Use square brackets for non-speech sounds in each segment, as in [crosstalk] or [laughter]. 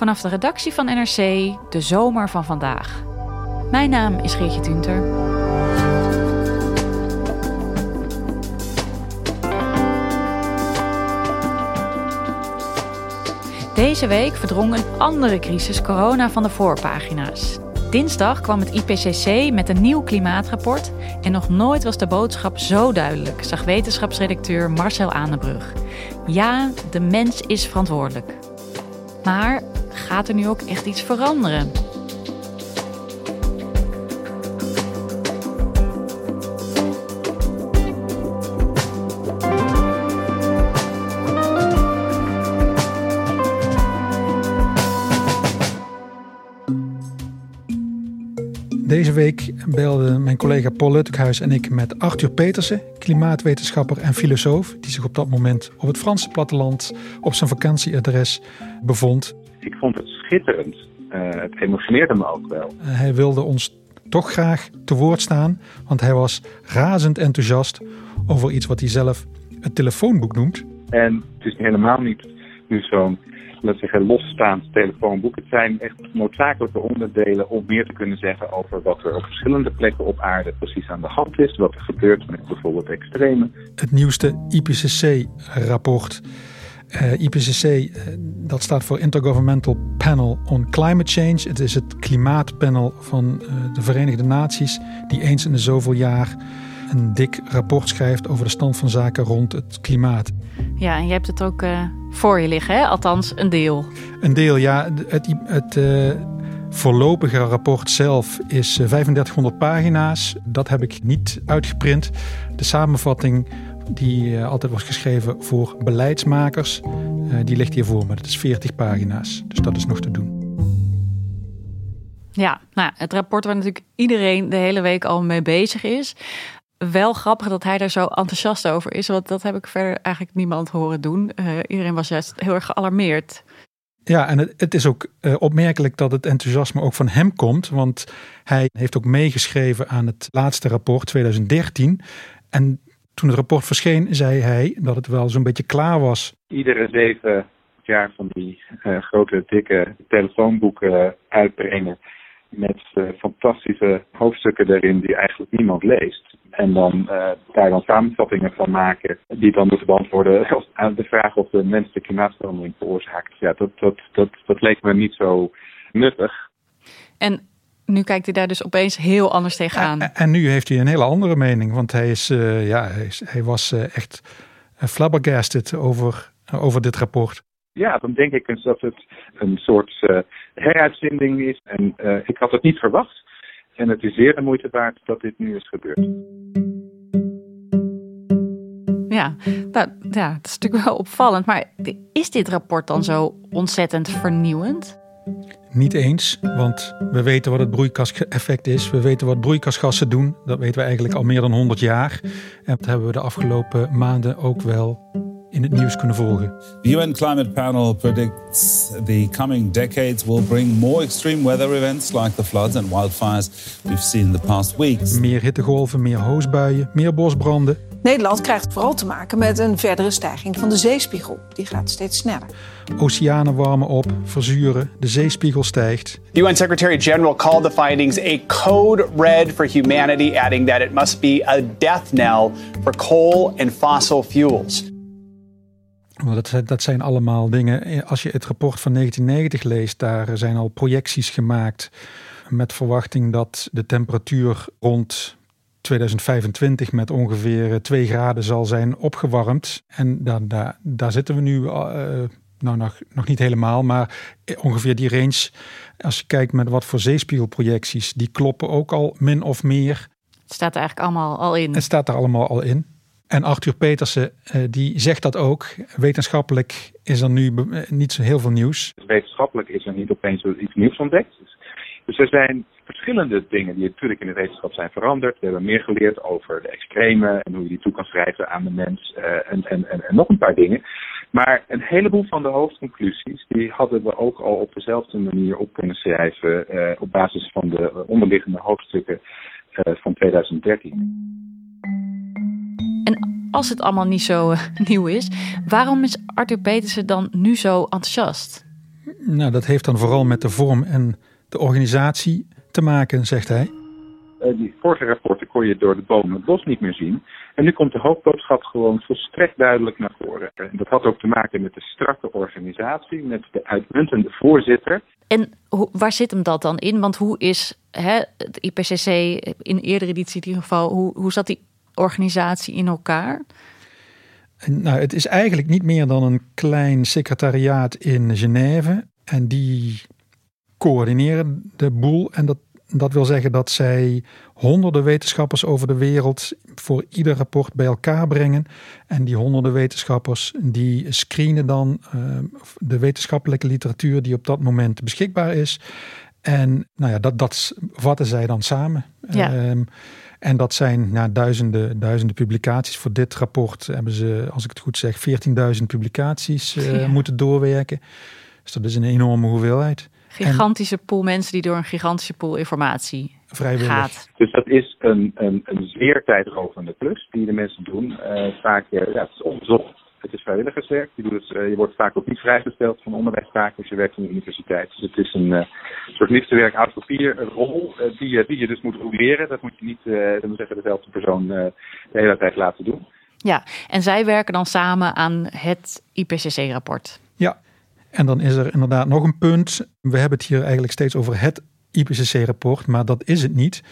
Vanaf de redactie van NRC, de zomer van vandaag. Mijn naam is Geertje Tunter. Deze week verdrong een andere crisis corona van de voorpagina's. Dinsdag kwam het IPCC met een nieuw klimaatrapport en nog nooit was de boodschap zo duidelijk, zag wetenschapsredacteur Marcel Aanenbrug. Ja, de mens is verantwoordelijk. Maar gaat er nu ook echt iets veranderen? Deze week belden mijn collega Paul Luttekhuis en ik met Arthur Petersen, klimaatwetenschapper en filosoof, die zich op dat moment op het Franse platteland op zijn vakantieadres bevond. Ik vond het schitterend. Uh, het emotioneerde me ook wel. hij wilde ons toch graag te woord staan, want hij was razend enthousiast over iets wat hij zelf het telefoonboek noemt. En het is helemaal niet nu zo'n laten zeggen, losstaand telefoonboek. Het zijn echt noodzakelijke onderdelen om meer te kunnen zeggen over wat er op verschillende plekken op aarde precies aan de hand is. Wat er gebeurt met bijvoorbeeld extreme. Het nieuwste IPCC-rapport. Uh, eh, IPCC, uh, dat staat voor Intergovernmental Panel on Climate Change. Het is het klimaatpanel van uh, de Verenigde Naties, die eens in de zoveel jaar een dik rapport schrijft over de stand van zaken rond het klimaat. Ja, en je hebt het ook voor je liggen, hè? althans een deel. Een deel, ja. Het, het voorlopige rapport zelf is 3500 pagina's. Dat heb ik niet uitgeprint. De samenvatting die uh, altijd was geschreven voor beleidsmakers, die ligt hier voor me. Dat is 40 pagina's, dus dat is nog te doen. Ja, nou, het rapport waar natuurlijk iedereen de hele week al mee bezig is wel grappig dat hij daar zo enthousiast over is. Want dat heb ik verder eigenlijk niemand horen doen. Uh, iedereen was juist heel erg gealarmeerd. Ja, en het, het is ook uh, opmerkelijk dat het enthousiasme ook van hem komt. Want hij heeft ook meegeschreven aan het laatste rapport 2013. En toen het rapport verscheen, zei hij dat het wel zo'n beetje klaar was. Iedere zeven jaar van die uh, grote, dikke telefoonboeken uitbrengen met uh, fantastische hoofdstukken erin die eigenlijk niemand leest. En dan uh, daar dan samenvattingen van maken die dan moeten beantwoorden [laughs] aan de vraag of de mens de klimaatverandering veroorzaakt. Ja, dat, dat, dat, dat leek me niet zo nuttig. En nu kijkt hij daar dus opeens heel anders tegenaan. En, en nu heeft hij een hele andere mening, want hij, is, uh, ja, hij, is, hij was echt flabbergasted over, over dit rapport. Ja, dan denk ik eens dat het een soort uh, heruitzending is. En uh, ik had het niet verwacht. En het is zeer de moeite waard dat dit nu is gebeurd. Ja, nou, ja, dat is natuurlijk wel opvallend. Maar is dit rapport dan zo ontzettend vernieuwend? Niet eens, want we weten wat het broeikaseffect is. We weten wat broeikasgassen doen. Dat weten we eigenlijk al meer dan 100 jaar. En dat hebben we de afgelopen maanden ook wel in het nieuws kunnen volgen. The UN Climate Panel predicts the coming decades will bring more extreme weather events like the floods and wildfires we've seen in the past weeks. Meer hittegolven, meer hoosbuien, meer bosbranden. Nederland krijgt vooral te maken met een verdere stijging van de zeespiegel. Die gaat steeds sneller. Oceanen warmen op, verzuren, de zeespiegel stijgt. The UN Secretary General called the findings a code red for humanity, adding that it must be a death knell for coal and fossil fuels. Dat, dat zijn allemaal dingen. Als je het rapport van 1990 leest, daar zijn al projecties gemaakt met verwachting dat de temperatuur rond 2025 met ongeveer 2 graden zal zijn opgewarmd. En daar, daar, daar zitten we nu, uh, nou nog, nog niet helemaal, maar ongeveer die range. Als je kijkt met wat voor zeespiegelprojecties, die kloppen ook al min of meer. Het staat er eigenlijk allemaal al in. Het staat er allemaal al in. En Arthur Petersen uh, die zegt dat ook. Wetenschappelijk is er nu niet zo heel veel nieuws. Wetenschappelijk is er niet opeens iets nieuws ontdekt. Dus, er zijn verschillende dingen die natuurlijk in de wetenschap zijn veranderd. We hebben meer geleerd over de extreme en hoe je die toe kan schrijven aan de mens uh, en, en, en, en, nog een paar dingen. Maar een heleboel van de hoofdconclusies die hadden we ook al op dezelfde manier op kunnen schrijven uh, op basis van de onderliggende hoofdstukken uh, van 2013. En als het allemaal niet zo [laughs] nieuw is, waarom is Arthur Petersen dan nu zo enthousiast? Nou, dat heeft dan vooral met de vorm en de organisatie te maken, zegt hij. Uh, die vorige rapporten kon je door de bomen het bos niet meer zien. En nu komt de hoofdboodschap gewoon volstrekt duidelijk naar voren. En dat had ook te maken met de strakke organisatie, met de uitmuntende voorzitter. En waar zit hem dat dan in? Want hoe is hè, het IPCC in eerdere editie in ieder geval, hoe, hoe zat die organisatie in elkaar? Nou, het is eigenlijk niet meer dan een klein secretariaat in Genève. En die coördineren de boel. En dat, dat wil zeggen dat zij honderden wetenschappers over de wereld voor ieder rapport bij elkaar brengen. En die honderden wetenschappers die screenen dan uh, de wetenschappelijke literatuur die op dat moment beschikbaar is. En nou ja, dat, dat vatten zij dan samen. Ja. Um, en dat zijn nou, duizenden, duizenden publicaties. Voor dit rapport hebben ze, als ik het goed zeg, 14.000 publicaties uh, ja. moeten doorwerken. Dus dat is een enorme hoeveelheid. Gigantische en, pool mensen die door een gigantische pool informatie vrijwillig. gaat. Dus dat is een, een, een zeer tijdrovende klus die de mensen doen. Uh, vaak, uh, ja, het is onbezocht. Het is vrijwilligerswerk. Je, doet het, uh, je wordt vaak ook niet vrijgesteld van onderwijstaken als je werkt aan de universiteit. Dus het is een soort liefdewerk uit papier, een rol die, die je dus moet roleren. Dat moet je niet, dat moet zeggen, dezelfde persoon de hele tijd laten doen. Ja, en zij werken dan samen aan het IPCC-rapport. Ja, en dan is er inderdaad nog een punt. We hebben het hier eigenlijk steeds over het IPCC-rapport, maar dat is het niet.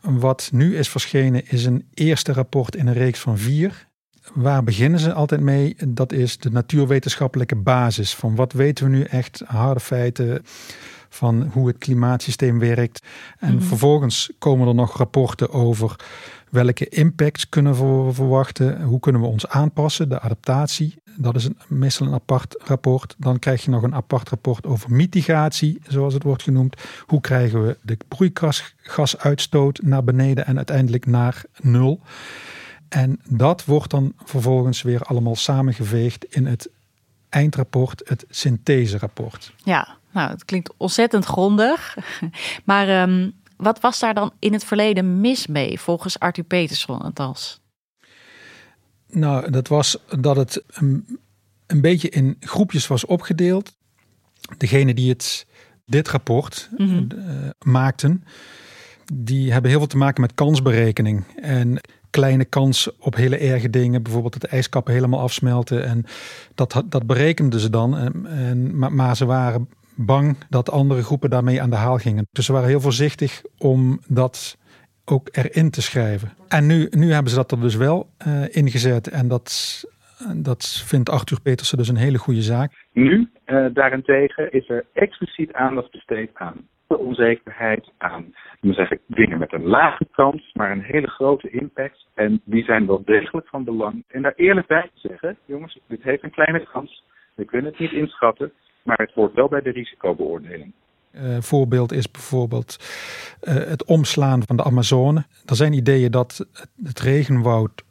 Wat nu is verschenen is een eerste rapport in een reeks van vier. Waar beginnen ze altijd mee? Dat is de natuurwetenschappelijke basis. Van wat weten we nu echt, harde feiten van hoe het klimaatsysteem werkt. En mm -hmm. vervolgens komen er nog rapporten over welke impacts kunnen we verwachten. Hoe kunnen we ons aanpassen, de adaptatie. Dat is een, meestal een apart rapport. Dan krijg je nog een apart rapport over mitigatie, zoals het wordt genoemd. Hoe krijgen we de broeikasgasuitstoot naar beneden en uiteindelijk naar nul. En dat wordt dan vervolgens weer allemaal samengeveegd in het eindrapport, het syntheserapport. Ja, nou, het klinkt ontzettend grondig. [laughs] Maar um, wat was daar dan in het verleden mis mee, volgens Arthur Peterson althans? Nou, dat was dat het een, een beetje in groepjes was opgedeeld. Degene die het, dit rapport mm -hmm. uh, maakten, die hebben heel veel te maken met kansberekening. En kleine kans op hele erge dingen. Bijvoorbeeld dat de ijskappen helemaal afsmelten. En dat, dat berekenden ze dan. En, en, maar, maar ze waren bang dat andere groepen daarmee aan de haal gingen. Dus ze waren heel voorzichtig om dat ook erin te schrijven. En nu, nu hebben ze dat er dus wel uh, ingezet. En dat, dat vindt Arthur Petersen dus een hele goede zaak. Nu, uh, daarentegen, is er expliciet aandacht besteed aan de onzekerheid, aan dan zeg ik, dingen met een lage kans, maar een hele grote impact. En die zijn wel degelijk van belang. En daar eerlijk bij te zeggen, jongens, dit heeft een kleine kans. We kunnen het niet inschatten, maar het hoort wel bij de risicobeoordeling. Uh, voorbeeld is bijvoorbeeld uh, het omslaan van de Amazone. Er zijn ideeën dat het regenwoud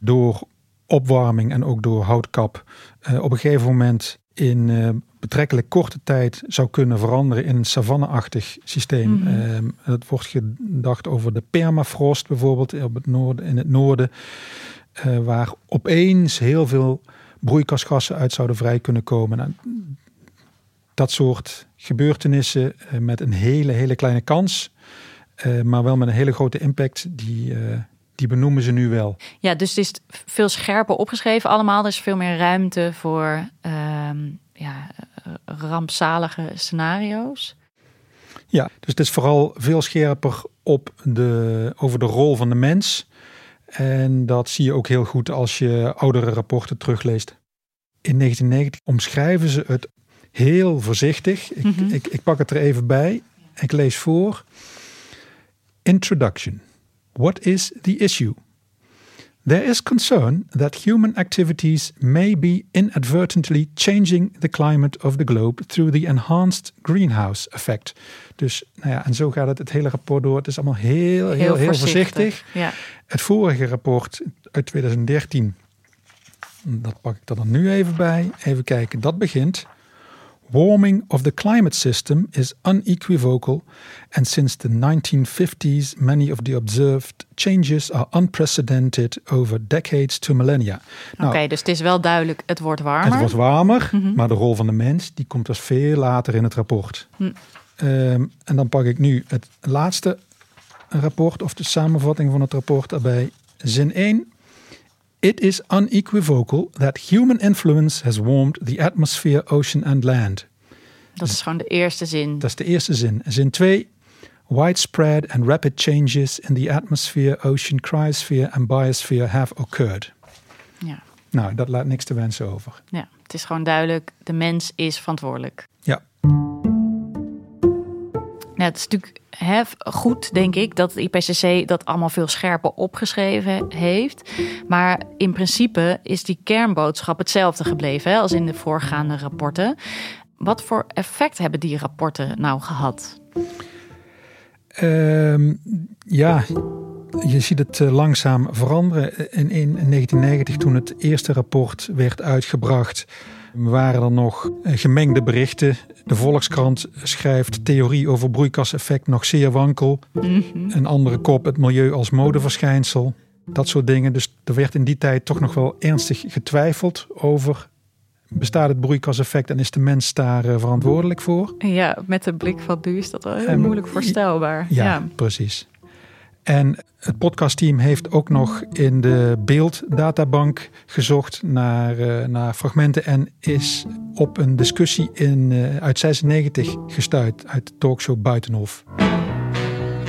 door opwarming en ook door houtkap uh, op een gegeven moment in uh, betrekkelijk korte tijd zou kunnen veranderen in een savanneachtig systeem. Mm -hmm. uh, het wordt gedacht over de permafrost bijvoorbeeld op het noorden, in het noorden, uh, waar opeens heel veel broeikasgassen uit zouden vrij kunnen komen. Nou, dat soort gebeurtenissen met een hele, hele kleine kans, maar wel met een hele grote impact, die, die benoemen ze nu wel. Ja, dus het is veel scherper opgeschreven allemaal. Er is veel meer ruimte voor um, ja, rampzalige scenario's. Ja, dus het is vooral veel scherper op de, over de rol van de mens. En dat zie je ook heel goed als je oudere rapporten terugleest. In 1990 omschrijven ze het heel voorzichtig. Ik, mm -hmm. ik, ik pak het er even bij. Ik lees voor. Introduction. What is the issue? There is concern that human activities may be inadvertently changing the climate of the globe through the enhanced greenhouse effect. Dus, nou ja, en zo gaat het het hele rapport door. Het is allemaal heel, heel, heel, voorzichtig. Ja. Het vorige rapport uit 2013, dat pak ik er dan nu even bij. Even kijken, dat begint. Warming of the climate system is unequivocal, and since the 1950s, many of the observed changes are unprecedented over decades to millennia. Oké, Nou, dus het is wel duidelijk, het wordt warmer. het wordt warmer, maar de rol van de mens die komt dus veel later in het rapport. Hm. Ehm, en dan pak ik nu het laatste rapport of de samenvatting van het rapport erbij. Zin 1. It is unequivocal that human influence has warmed the atmosphere, ocean and land. Dat is gewoon de eerste zin. Dat is de eerste zin. Zin 2. Widespread and rapid changes in the atmosphere, ocean, cryosphere and biosphere have occurred. Ja. Nou, dat laat niks te wensen over. ja, het is gewoon duidelijk, de mens is verantwoordelijk. Ja, Ja, het is natuurlijk goed, denk ik, dat het IPCC dat allemaal veel scherper opgeschreven heeft. Maar in principe is die kernboodschap hetzelfde gebleven hè, als in de voorgaande rapporten. Wat voor effect hebben die rapporten nou gehad? Ehm, ja, je ziet het eh, langzaam veranderen. In 1990, toen het eerste rapport werd uitgebracht, waren er nog eh, gemengde berichten. De Volkskrant schrijft theorie over broeikaseffect nog zeer wankel. Een andere kop, het milieu als modeverschijnsel. Dat soort dingen. Dus er werd in die tijd toch nog wel ernstig getwijfeld over... bestaat het broeikaseffect en is de mens daar eh, verantwoordelijk voor? Ja, met de blik van nu is dat wel heel moeilijk voorstelbaar. Ja, precies. En het podcastteam heeft ook nog in de beelddatabank gezocht naar, eh, naar fragmenten en is op een discussie in, eh, uit 96 gestuurd uit de talkshow Buitenhof.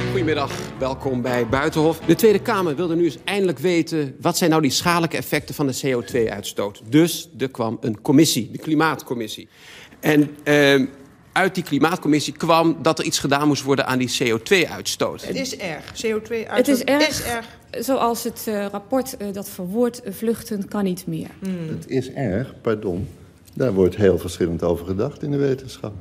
Goedemiddag, welkom bij Buitenhof. De Tweede Kamer wilde nu eens eindelijk weten... wat zijn nou die schadelijke effecten van de CO2-uitstoot. Dus er kwam een commissie, de Klimaatcommissie. En eh, uit die Klimaatcommissie kwam dat er iets gedaan moest worden aan die CO2-uitstoot. Het is erg. CO2-uitstoot Het is erg. is erg. Zoals het eh, rapport eh, dat verwoordt, eh, vluchten kan niet meer. Het is erg, pardon. Daar wordt heel verschillend over gedacht in de wetenschap.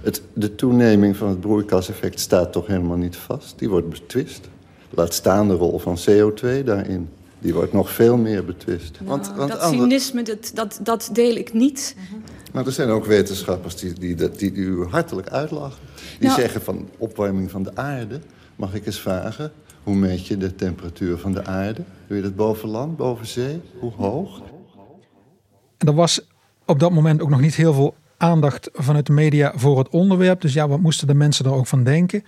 Het, de toeneming van het broeikaseffect staat toch helemaal niet vast. Die wordt betwist. Laat staan de rol van CO2 daarin. Die wordt nog veel meer betwist. Want, want dat andere- cynisme, dat, dat, dat deel ik niet. Maar er zijn ook wetenschappers die, die, die, die, die u hartelijk uitlachen. Die Nou- zeggen van opwarming van de aarde. Mag ik eens vragen, hoe meet je de temperatuur van de aarde? Doe je dat boven land, boven zee? Hoe hoog? En er was op dat moment ook nog niet heel veel aandacht vanuit de media voor het onderwerp. Dus ja, wat moesten de mensen er ook van denken?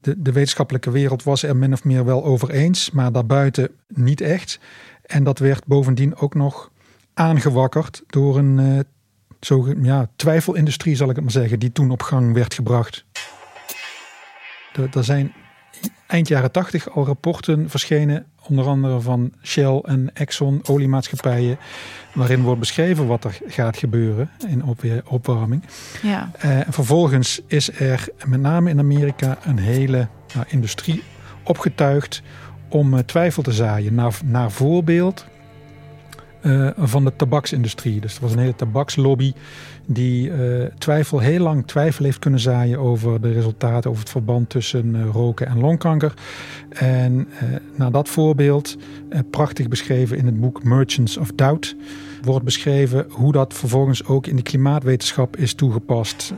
De, de wetenschappelijke wereld was er min of meer wel over eens, maar daarbuiten niet echt. En dat werd bovendien ook nog aangewakkerd door een eh, zo, ja, twijfelindustrie, zal ik het maar zeggen, die toen op gang werd gebracht. Er zijn eind jaren tachtig al rapporten verschenen, onder andere van Shell en Exxon, oliemaatschappijen, waarin wordt beschreven wat er gaat gebeuren in opwarming. Ja. Eh, en vervolgens is er met name in Amerika een hele nou, industrie opgetuigd om eh, twijfel te zaaien. Naar, naar voorbeeld eh, van de tabaksindustrie. Dus er was een hele tabakslobby die eh, twijfel, heel lang twijfel heeft kunnen zaaien over de resultaten, over het verband tussen eh, roken en longkanker. En naar dat voorbeeld, prachtig beschreven in het boek Merchants of Doubt, wordt beschreven hoe dat vervolgens ook in de klimaatwetenschap is toegepast.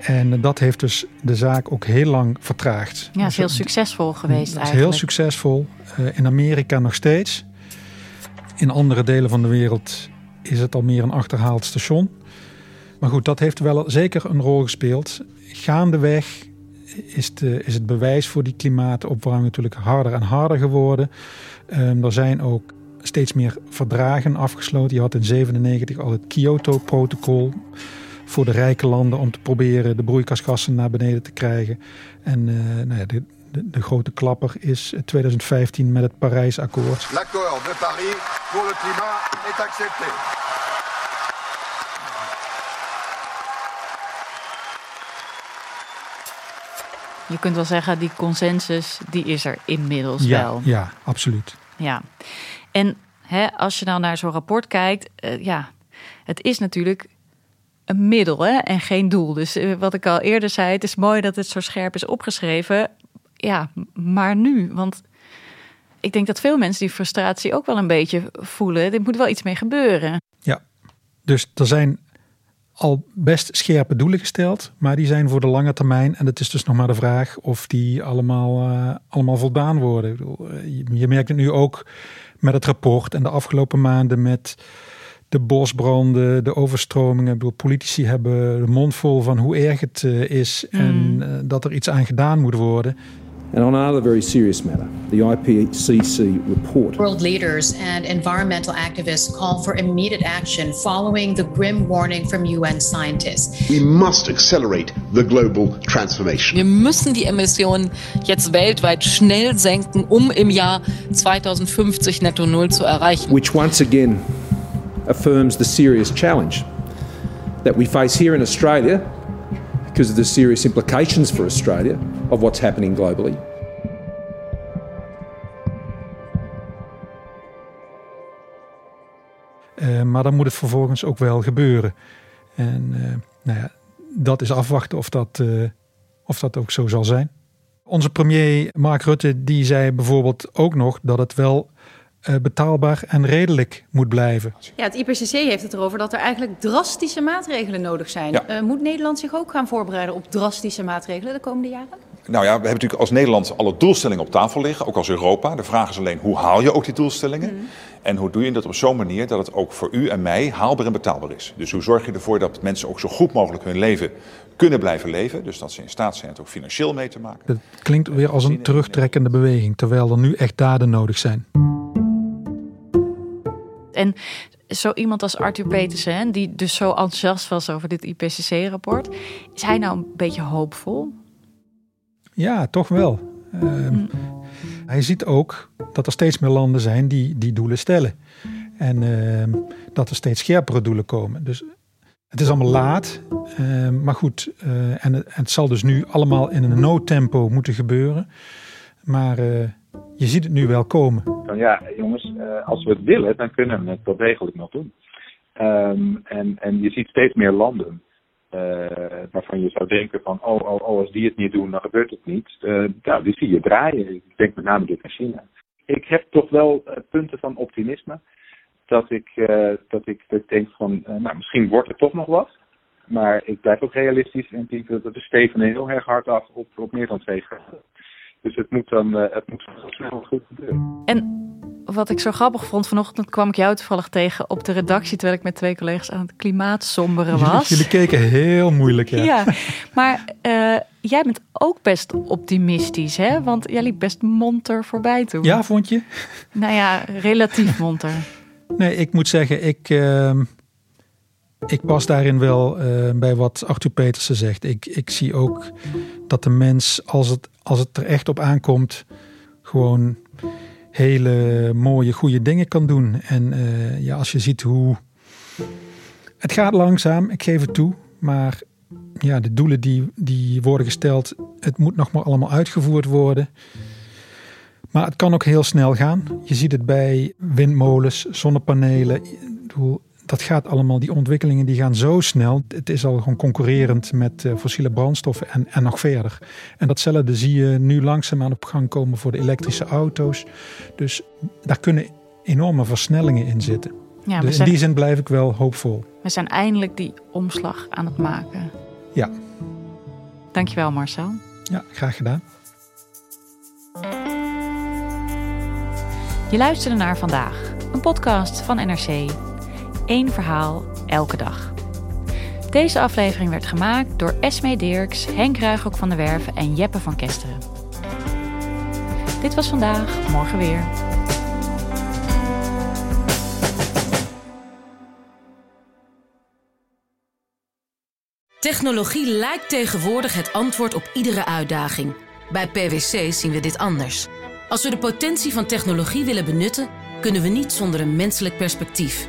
En dat heeft dus de zaak ook heel lang vertraagd. Ja, is heel succesvol geweest Dat is eigenlijk. heel succesvol. In Amerika nog steeds. In andere delen van de wereld is het al meer een achterhaald station. Maar goed, dat heeft wel zeker een rol gespeeld. Gaandeweg is, de, is het bewijs voor die klimaatopwarming natuurlijk harder en harder geworden. Ehm, er zijn ook steeds meer verdragen afgesloten. Je had in 97 al het Kyoto-protocol voor de rijke landen om te proberen de broeikasgassen naar beneden te krijgen. En eh, nou ja, de, de grote klapper is 2015 met het Parijsakkoord. L'accord de Paris pour le climat est accepté. Je kunt wel zeggen, die consensus die is er inmiddels Ja, wel. ja, absoluut. Ja. En hè, als je dan naar zo'n rapport kijkt, uh, ja, het is natuurlijk een middel hè, en geen doel. Dus uh, wat ik al eerder zei, het is mooi dat het zo scherp is opgeschreven. Ja, maar nu, want ik denk dat veel mensen die frustratie ook wel een beetje voelen. Er moet wel iets mee gebeuren. Ja, dus er zijn al best scherpe doelen gesteld, maar die zijn voor de lange termijn. En het is dus nog maar de vraag of die allemaal, uh, allemaal voldaan worden. Je, je merkt het nu ook met het rapport en de afgelopen maanden met de bosbranden, de overstromingen. Ik bedoel, politici hebben de mond vol van hoe erg het uh, is mm. en uh, dat er iets aan gedaan moet worden. And on another very serious matter, the IPCC report. World leaders and environmental activists call for immediate action following the grim warning from UN scientists. We must accelerate the global transformation. Wir müssen die Emissionen jetzt weltweit schnell senken, um im Jahr 2050 netto null zu erreichen. Which once again affirms the serious challenge that we face here in Australia because of the serious implications for Australia of what's happening globally. Uh, maar dan moet het vervolgens ook wel gebeuren. En uh, nou ja, dat is afwachten of dat, uh, of dat ook zo zal zijn. Onze premier Mark Rutte die zei bijvoorbeeld ook nog dat het wel betaalbaar en redelijk moet blijven. Ja, het IPCC heeft het erover dat er eigenlijk drastische maatregelen nodig zijn. Ja. Uh, moet Nederland zich ook gaan voorbereiden op drastische maatregelen de komende jaren? Nou ja, we hebben natuurlijk als Nederland alle doelstellingen op tafel liggen, ook als Europa. De vraag is alleen hoe haal je ook die doelstellingen? Mm. En hoe doe je dat op zo'n manier dat het ook voor u en mij haalbaar en betaalbaar is? Dus hoe zorg je ervoor dat mensen ook zo goed mogelijk hun leven kunnen blijven leven? Dus dat ze in staat zijn het ook financieel mee te maken. Dat klinkt weer als een terugtrekkende beweging, terwijl er nu echt daden nodig zijn. En zo iemand als Arthur Petersen, die dus zo enthousiast was over dit IPCC-rapport, is hij nou een beetje hoopvol? Ja, toch wel. Uh, mm. Hij ziet ook dat er steeds meer landen zijn die die doelen stellen. En uh, dat er steeds scherpere doelen komen. Dus het is allemaal laat. Uh, maar goed, eh, en het, het, zal dus nu allemaal in een noodtempo moeten gebeuren. Maar eh, je ziet het nu wel komen. Van ja, jongens, uh, als we het willen, dan kunnen we het wel degelijk nog doen. Um, en, en je ziet steeds meer landen uh, waarvan je zou denken van, oh, oh, oh, als die het niet doen, dan gebeurt het niet. Uh, nou, die zie je draaien. Ik denk met name dit in China. Ik heb toch wel punten van optimisme. Dat ik, dat ik, denk van, nou, misschien wordt het toch nog wat. Maar ik blijf ook realistisch en denk dat we stevenen heel erg hard af op, op meer dan twee graden. Dus het moet dan uh, het moet snel goed gebeuren. En wat ik zo grappig vond, vanochtend kwam ik jou toevallig tegen op de redactie terwijl ik met twee collega's aan het klimaat somberen was. Jullie, jullie keken heel moeilijk, ja. ja maar uh, jij bent ook best optimistisch, hè? Want jij liep best monter voorbij toen. Ja, vond je? Nou ja, relatief monter. nee, ik moet zeggen, ik, uh, ik pas daarin wel uh, bij wat Arthur Petersen zegt. Ik, ik zie ook dat de mens, als het, als het er echt op aankomt, gewoon hele mooie, goede dingen kan doen. En uh, ja, als je ziet hoe. Het gaat langzaam, ik geef het toe. Maar ja, de doelen die, die worden gesteld, het moet nog maar allemaal uitgevoerd worden. Maar het kan ook heel snel gaan. Je ziet het bij windmolens, zonnepanelen dat gaat allemaal, die ontwikkelingen die gaan zo snel. Het is al gewoon concurrerend met uh, fossiele brandstoffen en, en nog verder. En datzelfde zie je nu langzaamaan op gang komen voor de elektrische auto's. Dus daar kunnen enorme versnellingen in zitten. Ja, dus zijn, in die zin blijf ik wel hoopvol. We zijn eindelijk die omslag aan het maken. Ja. Dankjewel Marcel. Ja, graag gedaan. Je luisterde naar vandaag, een podcast van NRC. Eén verhaal, elke dag. Deze aflevering werd gemaakt door Esme Dirks, Henk Ruigrok van der Werven en Jeppe van Kesteren. Dit was vandaag, morgen weer. Technologie lijkt tegenwoordig het antwoord op iedere uitdaging. Bij PwC zien we dit anders. Als we de potentie van technologie willen benutten, kunnen we niet zonder een menselijk perspectief.